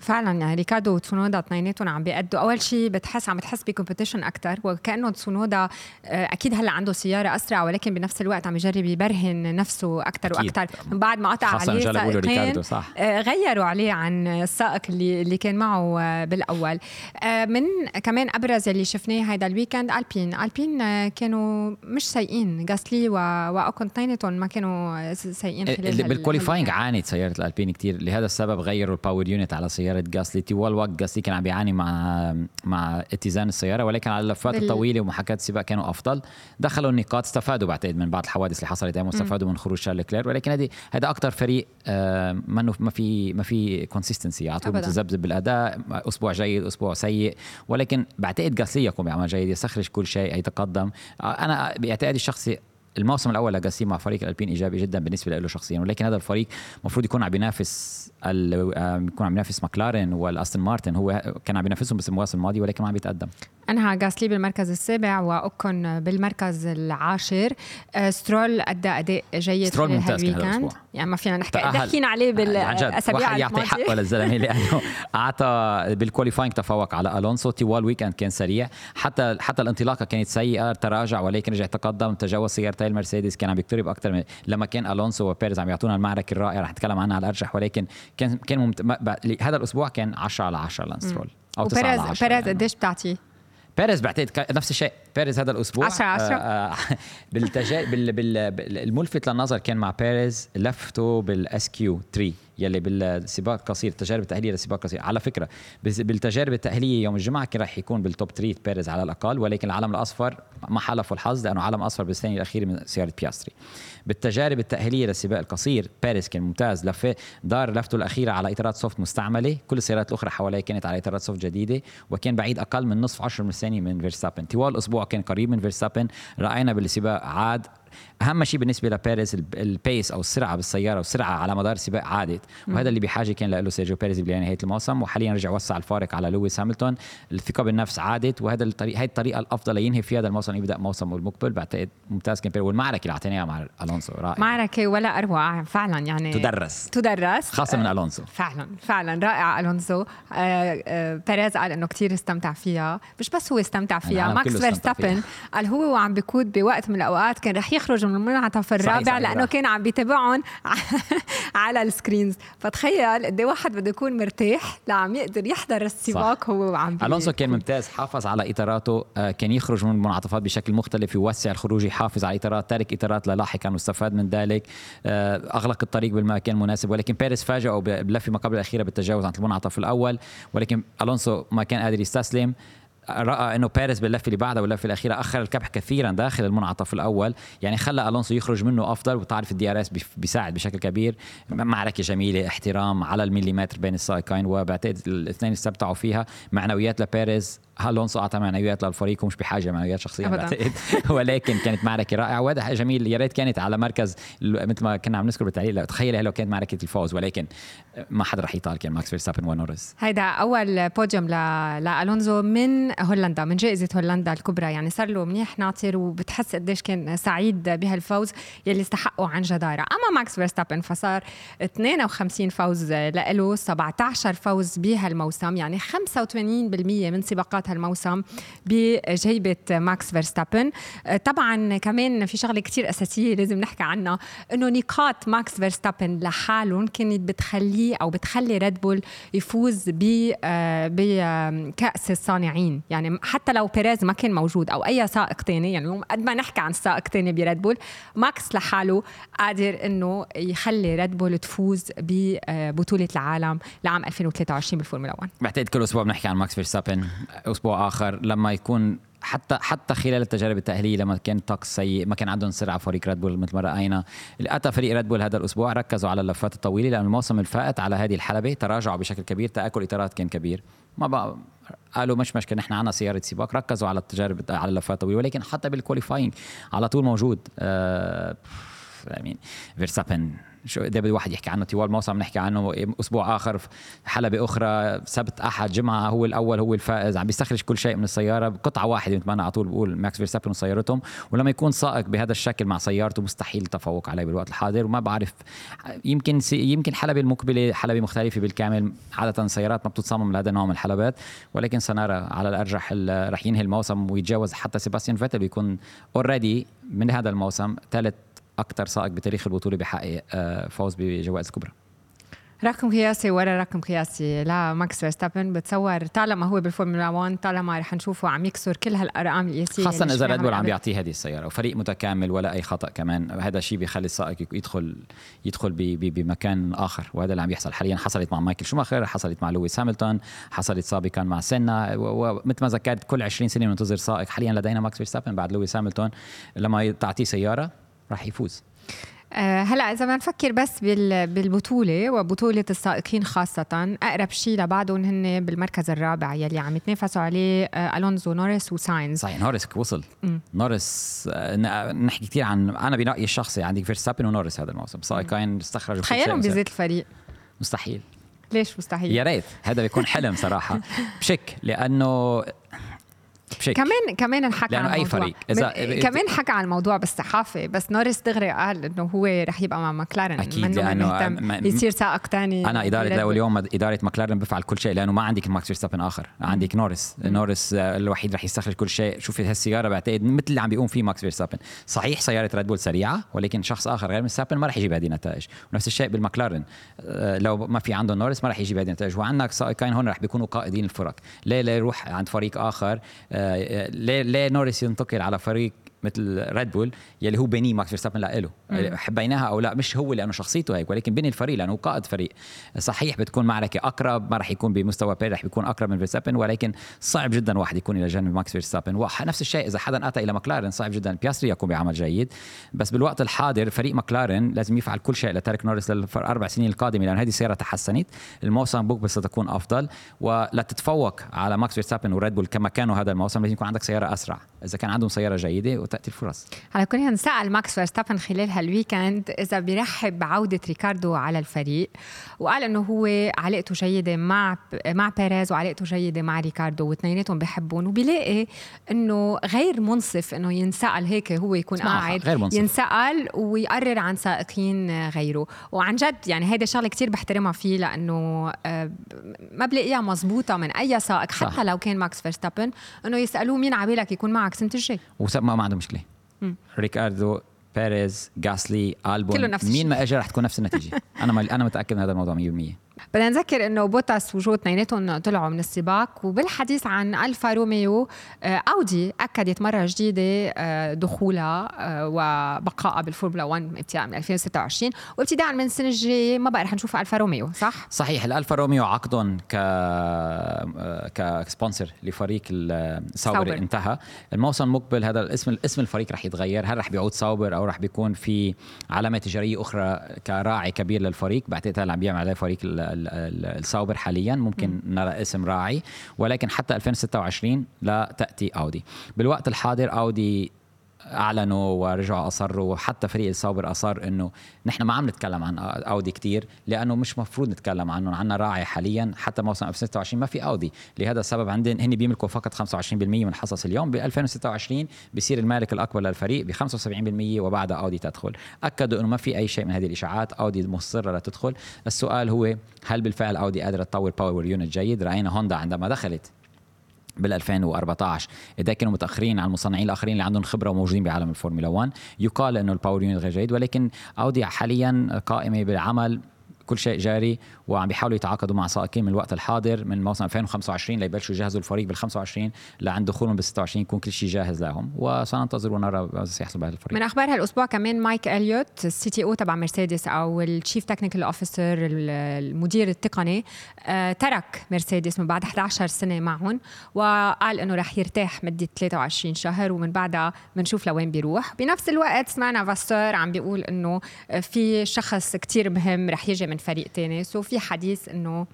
فعلا يعني ريكاردو وتسونودا اثنيناتهم عم بيأدوا. أول شيء بتحس عم بتحس ب competition أكثر وكأنه تسونودا آه، أكيد هلأ عنده سيارة أسرع ولكن بنفس الوقت عم يجرب يبرهن نفسه أكثر وأكثر من بعد ما قطع عليه سائقين صح. آه، غيروا عليه عن السائق اللي اللي كان معه آه، بالأول. من كمان أبرز اللي شفناه هيدا ال weekend ألبين. ألبين كانوا مش سريعين غاسلي واوكون اثنيناتهم ما كانوا سريعين خلال بال qualifying عانت سيارة الألبين كثير لهذا السبب غيروا ال power unit على سيارة غاسلي طوال وقت غاسلي كان عم بيعاني مع مع اتزان السيارة ولكن على اللفات بال... الطويله ومحاكاة السباق كانوا أفضل. دخلوا النقاط استفادوا بعتقد من بعض الحوادث اللي حصلت. أيام واستفادوا من خروج شارل لوكلير ولكن هذه هذا أكثر فريق آه، ما ما في ما في consistency على طول متذبذب بالأداء. أسبوع جيد أسبوع سيء. ولكن بعتقد غاسلي يقوم بعمل جيد يستخرج كل شيء يتقدم. آه، أنا باعتقادي الشخصي الموسم الأول لغاسلي مع فريق الألبين إيجابي جدا بالنسبة له شخصيا. ولكن هذا الفريق المفروض يكون عم بينافس يكون عم ينافس ماكلارين والأستون مارتن. هو كان عم بينافسهم بس المواسم الماضية ولكن ما عم بيتقدم أنهى غاسلي بالمركز السابع واوكون بالمركز العاشر. آه، سترول أدى أداء جيد سترول ممتاز هال weekend يعني ما فينا نحكي حكينا عليه بالاسابيع يعطي حقه للزلمة لأنه أعطى بال qualifying تفوق على ألونسو. طوال weekend كان سريع. حتى حتى الانطلاقة كانت سيئة تراجع ولكن رجع تقدم تجاوز سيارتي المرسيدس كان عم بيقترب أكثر من لما كان ألونسو وبيريز عم يعطونا المعركة الرائعة. رح نتكلم عنها على الأرجح ولكن كان كان ممت... هذا الأسبوع كان 10 على 10 لانس سترول أو 9 على 10 بيريز قديش بتعطيه؟ بيريز بعتقد نفس الشيء. بيريز هذا الأسبوع 10 10 آه بالتجا... بال... بال... الملفت للنظر كان مع بيريز لفته بال SQ 3 يلي بالسباق القصير التجارب التأهيلية للسباق القصير على فكرة بالتجارب التأهيلية يوم الجمعة كان راح يكون بال top 3 بيريز على الأقل ولكن العلم الأصفر ما حالفه الحظ لأنه علم اصفر بالثانية الأخيرة من سيارة بياستري بالتجارب التأهيلية للسباق القصير. بيريز كان ممتاز. لف دار لفته الأخيرة على إطارات soft مستعملة. كل السيارات الأخرى حواليه كانت على إطارات soft جديدة وكان بعيد أقل من نصف عشر من الثانية من فيرستابن. طوال الأسبوع كان قريب من فيرستابن. رأينا بالسباق عاد أهم شيء بالنسبة لبيريز ال pace أو السرعة بالسيارة والسرعة على مدار السباق عادت. وهذا اللي بحاجة كان له سيرجيو بيريز بنهاية الموسم. وحاليا رجع وسع الفارق على لويس هاملتون. الثقة بالنفس عادت وهذا الطريق هي الطريقة الأفضل لينهي فيها هذا الموسم يبدأ موسمه المقبل بعتقد ممتاز كان بيريز. والمعركة اللي أعطيناها مع ألونسو رائع. معركة ولا أروع فعلا يعني تدرس. تدرس. خاصة من ألونسو. فعلا فعلا. رائع ألونسو. آه آه بيريز قال إنه كثير استمتع فيها. مش بس هو استمتع فيها ماكس فيرستابن قال هو وعم بيقود بوقت من الأوقات كان رح يخرج من المنعطف الرابع صحيح لأنه كان عم بيتابعهم على ال screens. فتخيل قد إيه واحد بده يكون مرتاح لعم يقدر يحضر السباق هو وعم ألونسو كان ممتاز حافظ على إطاراته آه، كان يخرج من المنعطفات بشكل مختلف يوسع الخروج يحافظ على إطارات تارك إطارات للاحقا واستفاد من ذلك. آه، أغلق الطريق بالمكان المناسب ولكن بيريز فاجئه باللفه ما قبل الأخيرة بالتجاوز عن المنعطف الأول. ولكن ألونسو ما كان قادر يستسلم. رأى إنه بيريز باللفة اللي بعدها واللفة الأخيرة أخر الكبح كثيرا داخل المنعطف الأول. يعني خلى ألونسو يخرج منه أفضل وتعرف ال DRS بيساعد بشكل كبير. معركة جميلة احترام على المليمتر بين السائقين وبعتقد الاثنين استمتعوا فيها. معنويات لبيريز ألونسو اعطى معنويات للفريق ومش بحاجة معنويات شخصيه بعتقد ولكن كانت معركة رائعة. وهذا جميل يا ريت كانت على مركز مثل ما كنا عم نذكر بالتعليق تخيل لو كانت معركة الفوز ولكن ما حدا رح يطال كان ماكس فيرستابن ونورس هيدا أول بوديوم ل... لألونزو من هولندا من جائزة هولندا الكبرى. يعني صار له منيح ناطر وبتحس قديش كان سعيد بهالفوز يلي استحقه عن جدارة. أما ماكس فيرستابن فصار 52 فوز له 17 فوز بهالموسم يعني 85% من سباقات نقاط هالموسم بجيبة ماكس فيرستابن. طبعا كمان في شغلة كتير أساسية لازم نحكي عنها إنه نقاط ماكس فيرستابن لحالهم كانت بتخليه أو بتخلي ريد بول يفوز بكاس الصانعين. يعني حتى لو بيريز ما كان موجود أو أي سائق تاني يعني قد ما نحكي عن سائق تاني بريد بول ماكس لحاله قادر إنه يخلي ريد بول تفوز ببطولة العالم لعام 2023 بالفورمولا 1 بعتقد كل أسبوع بنحكي عن ماكس فيرستابن. أسبوع آخر لما يكون حتى حتى خلال التجارب التأهيلية لما كان الطقس سيء ما كان عندهم سرعة فريق ريد بول مثل ما رأينا. اتى فريق ريد بول هذا الأسبوع ركزوا على اللفات الطويلة لأن الموسم الفائت على هذه الحلبة تراجعوا بشكل كبير تآكل إطارات كان كبير. ما بقى قالوا مش مشكلة نحن عنا سيارة سباق ركزوا على التجارب على اللفات الطويلة ولكن حتى بال qualifying على طول موجود. آه فيرستابن شو ده الواحد يحكي عنه طوال الموسم نحكي عنه أسبوع آخر حلبة أخرى سبت أحد جمعة هو الأول هو الفائز عم بيستخرج كل شيء من السيارة قطعه واحدة مثل ما أنا على طول بقول ماكس فيرستابن وسيارتهم. ولما يكون سائق بهذا الشكل مع سيارته مستحيل التفوق عليه بالوقت الحاضر وما بعرف يمكن يمكن حلبة المقبلة حلبة مختلفة بالكامل عادة السيارات ما بتتصمم لهذا النوع من الحلبات. ولكن سنرى على الأرجح رح ينهي الموسم ويتجاوز حتى سيباستيان فيتل ويكون already من هذا الموسم ثالث أكثر سائق بتاريخ البطوله بحقق آه، فوز بجوائز كبرى. رقم قياسي ورا رقم قياسي؟ لا ماكس فيرستابن بتصور طالما هو بالفورمولا 1 طالما رح نشوفه عم يكسر كل هالأرقام القياسية خاصه إذا ريد بول عم بيعطيه هذه السيارة وفريق متكامل ولا أي خطأ كمان هذا الشيء بيخلي السائق يدخل يدخل بمكان آخر وهذا اللي عم يحصل حاليا حصلت مع مايكل شوماخر حصلت مع لويس هاملتون حصلت سابقا مع سينا ومثل ما ذكرت كل 20 سنة بننتظر سائق. حاليا لدينا ماكس فيرستابن بعد لويس هاملتون لما تعطيه سيارة راح يفوز. آه، هلا إذا بدنا نفكر بس بالبطولة وبطولة السائقين خاصة أقرب شيء لبعضهم هن بالمركز الرابع يلي عم يتنافسوا عليه آه، ألونزو نورس وساينز. صحيح نورس وصل. نورس آه، نحكي كثير عن أنا برايي الشخصي عندي فيرستابن ونورس هذا الموسم. سائقين استخرجوا تخيلهم بذات الفريق. مستحيل. ليش مستحيل؟ يا ريت هذا بيكون حلم صراحة. بشك لأنه بشكل. كمان كمان انحكى عن أي فريق. إذا كمان حكى عن الموضوع بالصحافة. بس نورس دغري قال إنه هو رح يبقى مع ماكلارن أكيد لأنه ما يصير سائق ثاني أنا إدارة لو اليوم إدارة ماكلارن بفعل كل شيء لأنه ما عندك ماكس فيرستابن آخر. عندك نورس نورس الوحيد رح يستخرج كل شيء. شوفي هالسيارة بعتقد مثل اللي عم بيقوم فيه ماكس فيرستابن. صحيح سيارة ريد بول سريعة ولكن شخص آخر غير فيرستابن ما رح يجيب هذه النتائج. ونفس الشيء بالماكلارن آه، لو ما في عنده نورس ما رح يجيب هذه النتائج. وعندك سائقين هون رح بيكونوا قائدين الفرق. ليه ليه يروح عند فريق آخر. آه، ليه ليه نوريس ينتقل على فريق مثل ريد بول يلي هو بني ماكس فيرستابن لإله حبيناها أو لا مش هو لأنه شخصيته هيك. ولكن بني الفريق لأنه قائد فريق. صحيح بتكون معركة أقرب ما راح يكون بمستوى بيريز راح يكون أقرب من فيرستابن ولكن صعب جدا واحد يكون إلى جانب ماكس فيرستابن. ونفس الشيء إذا حدا أتى إلى ماكلارن صعب جدا. بياستري يكون بعمل جيد. بس بالوقت الحاضر فريق ماكلارن لازم يفعل كل شيء لترك نوريس للاربع سنين القادمة لأن هذه السيارة تحسنت. الموسم بوك بس ستكون أفضل. ولتتفوق على ماكس فيرستابن وريد بول كما كانوا هذا الموسم لازم يكون عندك سيارة أسرع. إذا كان عندهم سيارة جيدة وتأتي الفرص على كل سأل ماكس فيرستابن خلال ها ال weekend إذا بيرحب بعودة ريكاردو على الفريق وقال إنه هو علاقته جيدة مع مع بيريز وعلاقته جيدة مع ريكاردو واثنيناتهم بحبهم وبيلاقي إنه غير منصف إنه ينسأل هيك هو يكون قاعد غير منصف. ينسأل ويقرر عن سائقين غيره وعن جد يعني هيدي شغلة كتير بحترمها فيه لأنه آه، ما بلاقيها مزبوطة من أي سائق حتى صح. لو كان ماكس فيرستابن إنه يسألوه مين عبالك يكون معك سنة الجاي وما عنده مشكلة. ريكاردو بيريز غاسلي ألبون. كله نفس مين ما اجى رح تكون نفس النتيجة. أنا أنا متأكد من هذا الموضوع 100% بدنا نذكر إنه بوتاس وجو اثنيناتهم طلعوا من السباق وبالحديث عن ألفا روميو آه، أودي أكدت مرة جديدة آه، دخولها آه، وبقائها بالفورمولا 1 ابتداء من 2026 وابتداء من السنة الجاية ما بقى رح نشوف ألفا روميو صح؟ صحيح الألفا روميو عقدهم ك ك sponsor لفريق ساوبر انتهى. الموسم المقبل هذا الاسم اسم الفريق رح يتغير. هل رح بيعود ساوبر أو رح بيكون في علامة تجارية أخرى كراعي كبير للفريق؟ بعتقد هلا عم بيعمل عليه فريق الساوبر حاليا ممكن نرى اسم راعي ولكن حتى 2026 لا تأتي اودي بالوقت الحاضر اودي أعلنوا ورجعوا أصروا وحتى فريق الساوبر أصر إنه نحن ما عم نتكلم عن أودي كتير لأنه مش مفروض نتكلم عنهم عندنا راعي حاليا حتى موسم 2026 ما في أودي. لهذا السبب عندهم هن بيملكوا فقط 25% من حصص اليوم ب 2026 بصير المالك الأكبر للفريق ب 75% وبعدها أودي تدخل. أكدوا إنه ما في أي شيء من هذه الإشاعات أودي مصرة لتدخل. السؤال هو هل بالفعل أودي قادرة تطور power unit جيد؟ رأينا هوندا عندما دخلت. بال 2014 إذا كانوا متأخرين عن المصنعين الآخرين اللي عندهم خبرة وموجودين بعالم الفورمولا 1 يقال إنه ال power unit غير جيد ولكن اودي حاليا قائمة بالعمل كل شيء جاري وعم بيحاولوا يتعاقدوا مع سائقين من الوقت الحاضر من موسم 2025 ليبلشوا يجهزوا الفريق بال 25 لعند دخولهم بال 26 يكون كل شيء جاهز لهم. وسننتظر ونرى ماذا سيحصل بهذا الفريق. من أخبار هالأسبوع كمان مايك إليوت ال CTO تبع مرسيدس أو ال chief technical officer المدير التقني آه ترك مرسيدس من بعد 11 سنة معهم وقال إنه رح يرتاح مدة 23 شهر ومن بعدها بنشوف لوين بيروح. بنفس الوقت سمعنا فاسور عم بيقول إنه في شخص كتير مهم رح يجي من فريق تاني so في حديث إنه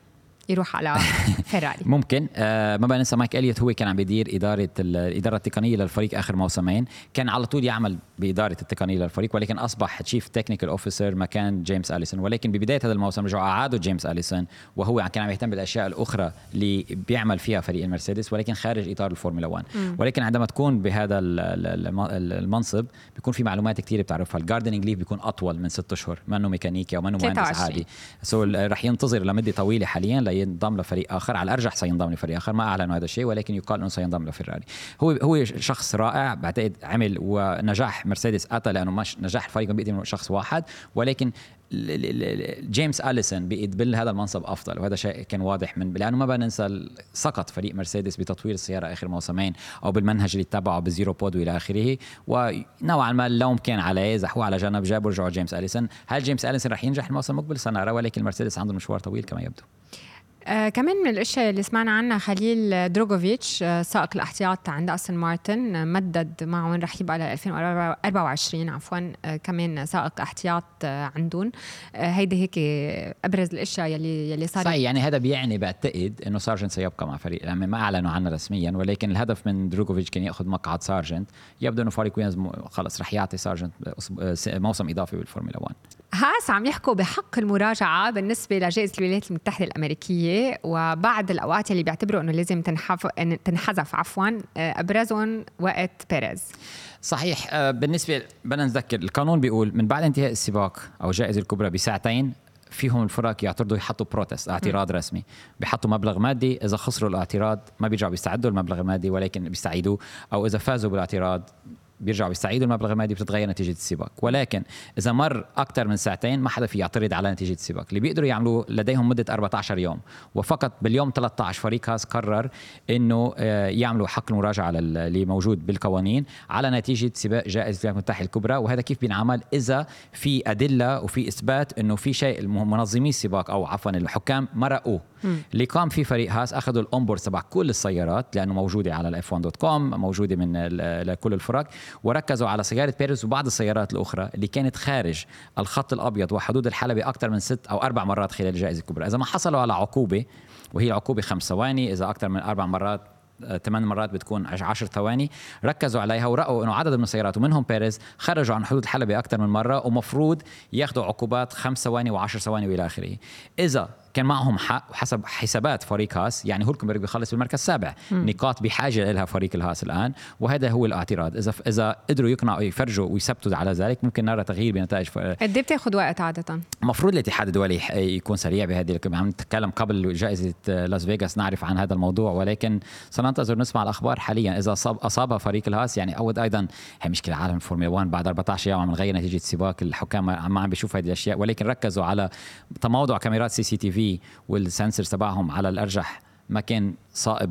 يروح على فيراري. ممكن. آه ما بننسى مايك إليوت هو كان عم بيدير إدارة الإدارة التقنية للفريق آخر موسمين. كان على طول يعمل بإدارة التقنية للفريق ولكن أصبح chief technical officer مكان جيمس أليسون. ولكن ببداية هذا الموسم رجعوا أعادوا جيمس أليسون وهو كان عم يهتم بالأشياء الأخرى اللي بيعمل فيها فريق المرسيدس ولكن خارج إطار الفورمولا 1 ولكن عندما تكون بهذا المنصب بيكون في معلومات كثير بتعرفها. ال gardening leave بيكون أطول من ست أشهر منه ميكانيكي أو منه مهندس عادي. so رح ينتظر لمدة طويلة حاليا لينضم لفريق آخر على الأرجح سينضم لفريق آخر ما أعلنوا هذا الشيء ولكن يقال إنه سينضم لفيراري هو هو شخص رائع بعتقد عمل ونجاح مرسيدس أتى لأنه مش نجاح الفريق من شخص واحد ولكن جيمس أليسون بيقبل هذا المنصب أفضل وهذا شيء كان واضح من لأنه ما بننسى سقط فريق مرسيدس بتطوير السيارة آخر موسمين أو بالمنهج اللي اتبعه بال zero pod والى آخره ونوعا ما اللوم كان عليه زحوه على جنب جابوا رجعوا جيمس أليسون. هل جيمس أليسون رح ينجح الموسم المقبل؟ سنرى ولكن المرسيدس عنده مشوار طويل كما يبدو. آه كمان من الأشياء اللي سمعنا عنها خليل دروغوفيتش آه سائق الاحتياط عند أستون مارتن آه مدد معهم رح يبقى ل 2024 عفوا آه كمان سائق احتياط آه عندهم. آه هيدي هيك أبرز الأشياء يلي يلي صار صحيح يعني هذا بيعني بعتقد إنه سارجنت سيبقى مع فريق يعني ما أعلنوا عنه رسميا ولكن الهدف من دروغوفيتش كان يأخذ مقعد سارجنت. يبدو إنه فريق ويليامز خلص رح يعطي سارجنت موسم إضافي بالفورمولا 1 هاس عم يحكوا بحق المراجعة بالنسبة لجائزة الولايات المتحدة وبعد الأوقات اللي بيعتبروا أنه لازم تنحف... تنحذف عفوا أبرزهم وقت بيريز صحيح بالنسبة بدنا نتذكر القانون بيقول من بعد انتهاء السباق أو الجائزة الكبرى بساعتين فيهم الفرق يعترضوا يحطوا بروتست اعتراض م. رسمي بيحطوا مبلغ مادي إذا خسروا الاعتراض ما بيرجعوا بيستعدوا المبلغ المادي ولكن بيستعيدوه أو إذا فازوا بالاعتراض بيرجعوا بيستعيدوا المبلغ المادي بتتغير نتيجة السباق. ولكن إذا مر أكثر من ساعتين ما حدا في يعترض على نتيجة السباق. اللي بيقدروا يعملوه لديهم مدة 14 يوم. وفقط باليوم 13 فريق هاس قرر إنه يعملوا حق المراجعة اللي موجود بالقوانين على نتيجة سباق جائزة الولايات المتحده الكبرى. وهذا كيف بينعمل؟ إذا في أدلة وفي إثبات إنه في شيء منظمي السباق أو عفوا الحكام مرقوه. اللي قام فيه فريق هاس أخذوا ال onboard تبع كل السيارات لأنه موجودة على ال F1 dot com موجودة من لكل الفرق وركزوا على سيارة بيريز وبعض السيارات الأخرى اللي كانت خارج الخط الأبيض وحدود الحلبة أكثر من ست أو أربع مرات خلال الجائزة الكبرى. إذا ما حصلوا على عقوبة وهي عقوبة خمس ثواني إذا أكثر من أربع مرات ثمان مرات بتكون 10 ثواني ركزوا عليها ورأوا إنه عدد من السيارات ومنهم بيريز خرجوا عن حدود الحلبة أكثر من مرة ومفروض ياخذوا عقوبات خمس ثواني و10 ثواني وإلى آخره. إذا كان معهم حق وحسب حسابات فريق هاس يعني هولكنبرغ بيخلص بالمركز السابع. نقاط بحاجة لها فريق الهاس الآن وهذا هو الاعتراض. إذا إذا قدروا يقنعوا يفرجوا ويثبتوا على ذلك ممكن نرى تغيير بنتائج ف... قد إيه بتاخذ وقت عادة؟ المفروض الاتحاد الدولي يكون سريع بهذه عم نتكلم قبل جائزة لاس فيغاس نعرف عن هذا الموضوع ولكن سننتظر نسمع الأخبار حاليا. إذا أصاب اصابها فريق الهاس يعني أود أيضا هي مشكلة عالم الفورمولا 1 بعد 14 يوم عم نغير نتيجة السباق الحكام ما عم بيشوفوا هذه الأشياء ولكن ركزوا على تموضع كاميرات CCTV وال sensors تبعهم على الأرجح ما كان صائب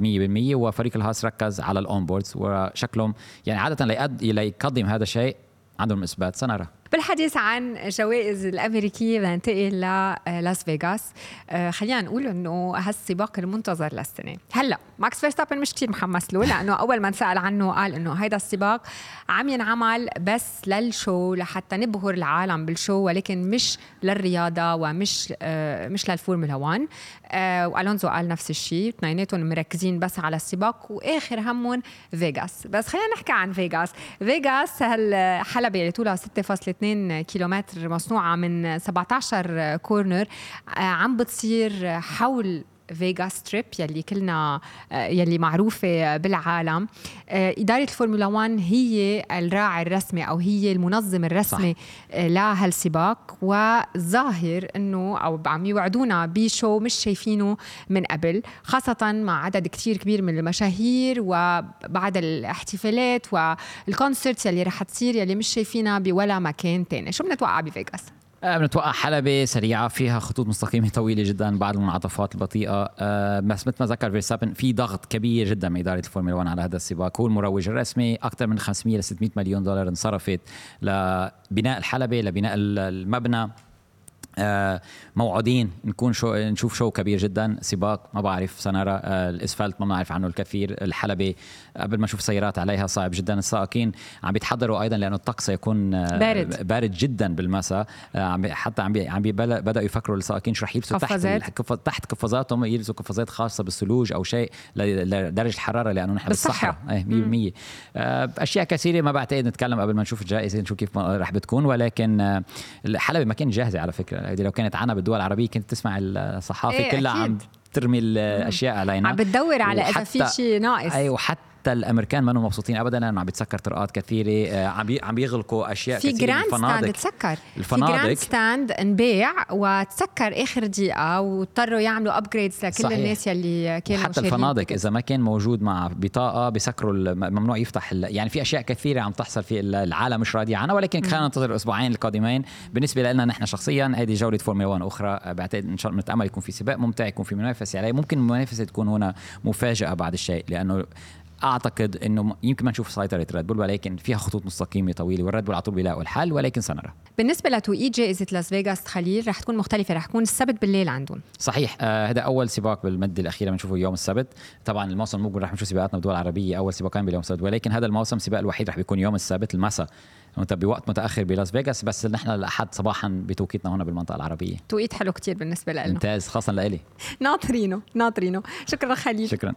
100% وفريق الهاس ركز على ال onboards وشكلهم يعني عادة ليقدم هذا الشيء عندهم إثبات. سنرى. بالحديث عن جوائز الأمريكية بدنا ننتقل للاس فيغاس. آه خلينا نقول إنه هالسباق المنتظر للسنة. هلا ماكس فيرستابن مش كثير محمس له لأنه أول ما انسال عنه قال إنه هيدا السباق عم ينعمل بس لل show لحتى نبهر العالم بالشو ولكن مش للرياضة ومش آه مش للفورمولا 1 آه وألونزو قال نفس الشيء اثنيناتهم مركزين بس على السباق وآخر همهم فيغاس. بس خلينا نحكي عن فيغاس. فيغاس هالحلبه اللي طولها 6.2 كيلومتر مصنوعة من 17 corner عم بتصير حول فيغاس ستريب يلي كلنا يلي معروفة بالعالم إدارة الفورمولا 1 هي الراعي الرسمي أو هي المنظم الرسمي صح. لهالسباق وظاهر أنه أو عم يوعدونا ب show مش شايفينه من قبل خاصة مع عدد كتير كبير من المشاهير وبعد الاحتفالات وال concerts يلي رح تصير يلي مش شايفينها بولا مكان تاني شو بنتوقع بفيغاس؟ بنتوقع حلبة سريعة فيها خطوط مستقيمة طويلة جدا بعض المنعطفات البطيئة. بس مثل ما ذكر فيرستابن في ضغط كبير جدا من إدارة الفورمولا 1 على هذا السباق. هو المروج الرسمي أكثر من 500 ل 600 مليون دولار انصرفت لبناء الحلبة لبناء المبنى. آه، موعودين نكون شو نشوف شو كبير جدا. سباق ما بعرف سنرى آه، الإسفلت ما بنعرف عنه الكثير. الحلبة قبل ما نشوف سيارات عليها صعب جدا. السائقين عم بيتحضروا أيضا لأنه الطقس سيكون آه، بارد. بارد جدا بالمساء. عم حتى عم عم بدأوا يفكروا السائقين شو رح يلبسوا تحت تحت قفازاتهم يلبسوا قفازات خاصة بالثلوج أو شيء لدرجة الحرارة لأنه نحن بالصحراء. 100% أشياء كثيرة ما بعتقد نتكلم قبل ما نشوف الجائزة نشوف كيف رح بتكون. ولكن الحلبة ما كانت جاهزة على فكرة. هذه لو كانت عنا بالدول العربية كنت تسمع الصحافة إيه كلها عم ترمي الاشياء علينا. عم بتدور على إذا في شيء ناقص. أيوه وحتى حتى الأمريكان ما مبسوطين ابدا لأنه عم بيتسكر طرقات كثيرة آه، عم عم بيغلقوا أشياء في كثيرة grandstand تسكر. الفنادق في جراند ستاند انباع وتسكر آخر دقيقة واضطروا يعملوا upgrades لكل صحيح. الناس يلي كانوا حتى الفنادق إذا ما كان موجود مع بطاقة بيسكروا ممنوع يفتح يعني في أشياء كثيرة عم تحصل في العالم مش راضي عنها ولكن خلينا ننتظر الاسبوعين القادمين. بالنسبة لنا نحن شخصيا هذه جولة فورمولا 1 أخرى. بعتقد إن شاء الله نتأمل يكون في سباق ممتع يكون في منافسة عليه ممكن المنافسه تكون هنا مفاجأة بعد الشيء لأنه أعتقد إنه يمكن ما نشوف سيطره ريد بول ولكن فيها خطوط مستقيمة طويلة والريد بول على طول بيلاقوا الحل ولكن سنرى. بالنسبة لتوقيت جائزة لاس فيغاس خليل رح تكون مختلفة رح تكون السبت بالليل عندهم. صحيح آه هذا أول سباق بالمده الأخيرة بنشوفه يوم السبت. طبعا الموسم المقبل رح نشوف سباقاتنا بالدول العربية أول سباقين باليوم السبت ولكن هذا الموسم السباق الوحيد رح بيكون يوم السبت المساء. أنت بوقت متأخر بلاس فيغاس بس نحن الاحد صباحا بتوقيتنا هنا بالمنطقة العربية. توقيت حلو كتير بالنسبة لنا. ممتاز خاصه لإلي. ناطرينه ناطرينه شكرا خليل. شكرا.